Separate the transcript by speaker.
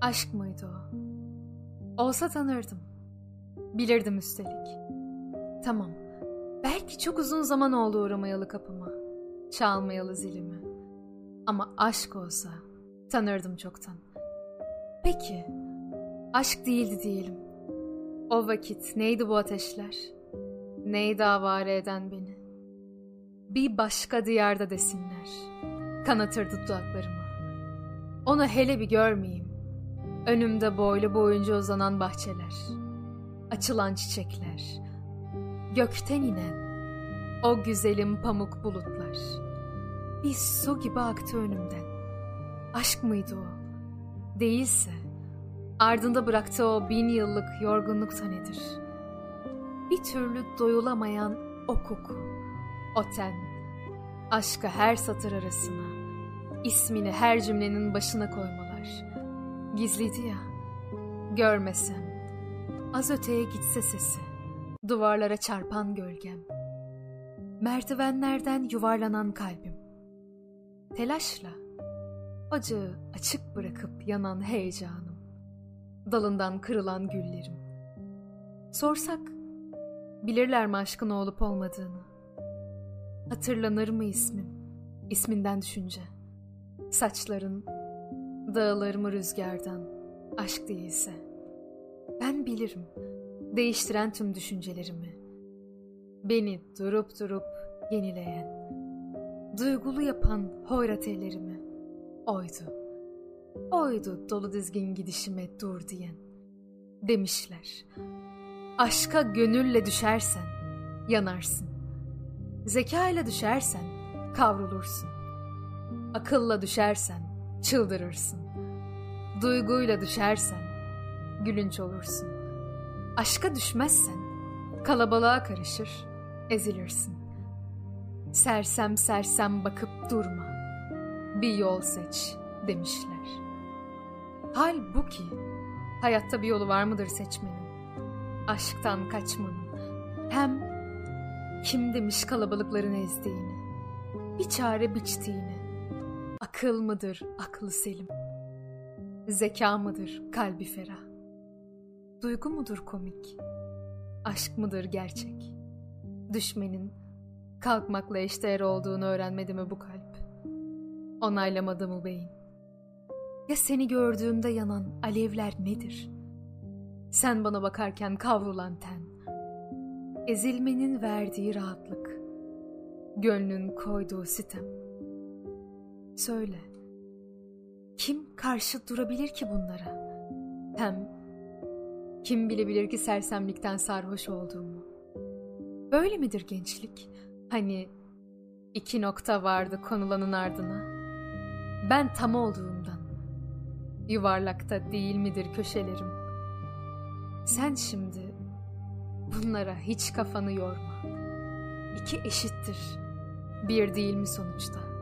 Speaker 1: Aşk mıydı o? Olsa tanırdım. Bilirdim üstelik. Tamam. Belki çok uzun zaman oldu uğramayalı kapıma. Çalmayalı zilimi. Ama aşk olsa tanırdım çoktan. Peki. Aşk değildi diyelim. O vakit neydi bu ateşler? Neydi avare eden beni? Bir başka diyarda desinler. Kanatırdı dudaklarımı. Onu hele bir görmeyeyim. Önümde boylu boyunca uzanan bahçeler. Açılan çiçekler. Gökten inen o güzelim pamuk bulutlar. Bir su gibi aktı önümden. Aşk mıydı o? Değilse ardında bıraktığı o bin yıllık yorgunlukta nedir? Bir türlü doyulamayan o koku, o ten, aşka her satır arasına, ismini her cümlenin başına koymalar. Gizliydi ya, görmesem, az öteye gitse sesi, duvarlara çarpan gölgem, merdivenlerden yuvarlanan kalbim, telaşla, acı açık bırakıp yanan heyecanım, dalından kırılan güllerim. Sorsak, bilirler mi aşkın olup olmadığını? Hatırlanır mı ismim, isminden düşünce? Saçların, dağılır rüzgardan, aşk değilse? Ben bilirim, değiştiren tüm düşüncelerimi. Beni durup durup yenileyen, duygulu yapan hoyrat ellerimi oydu. Oydu dolu dizgin gidişime dur diyen. Demişler. Aşka gönülle düşersen yanarsın. Zeka ile düşersen kavrulursun. Akılla düşersen çıldırırsın. Duyguyla düşersen gülünç olursun. Aşka düşmezsen kalabalığa karışır, ezilirsin. Sersem sersem bakıp durma. Bir yol seç demişler. Halbuki hayatta bir yolu var mıdır seçmenin? Aşktan kaçmanın. Hem kim demiş kalabalıkların ezdiğini? Bir çare biçtiğini. Akıl mıdır aklı selim? Zeka mıdır kalbi ferah? Duygu mudur komik? Aşk mıdır gerçek? Düşmenin kalkmakla eşdeğer olduğunu öğrenmedi mi bu kalp? Onaylamadı mı beyin? Ya seni gördüğümde yanan alevler nedir? Sen bana bakarken kavrulan ten. Ezilmenin verdiği rahatlık. Gönlün koyduğu sitem. Söyle. Kim karşı durabilir ki bunlara? Hem kim bilebilir ki sersemlikten sarhoş olduğumu? Böyle midir gençlik? Hani iki nokta vardı konulanın ardına. Ben tam olduğumdan. Yuvarlakta değil midir köşelerim? Sen şimdi bunlara hiç kafanı yorma. İki eşittir. Bir değil mi sonuçta?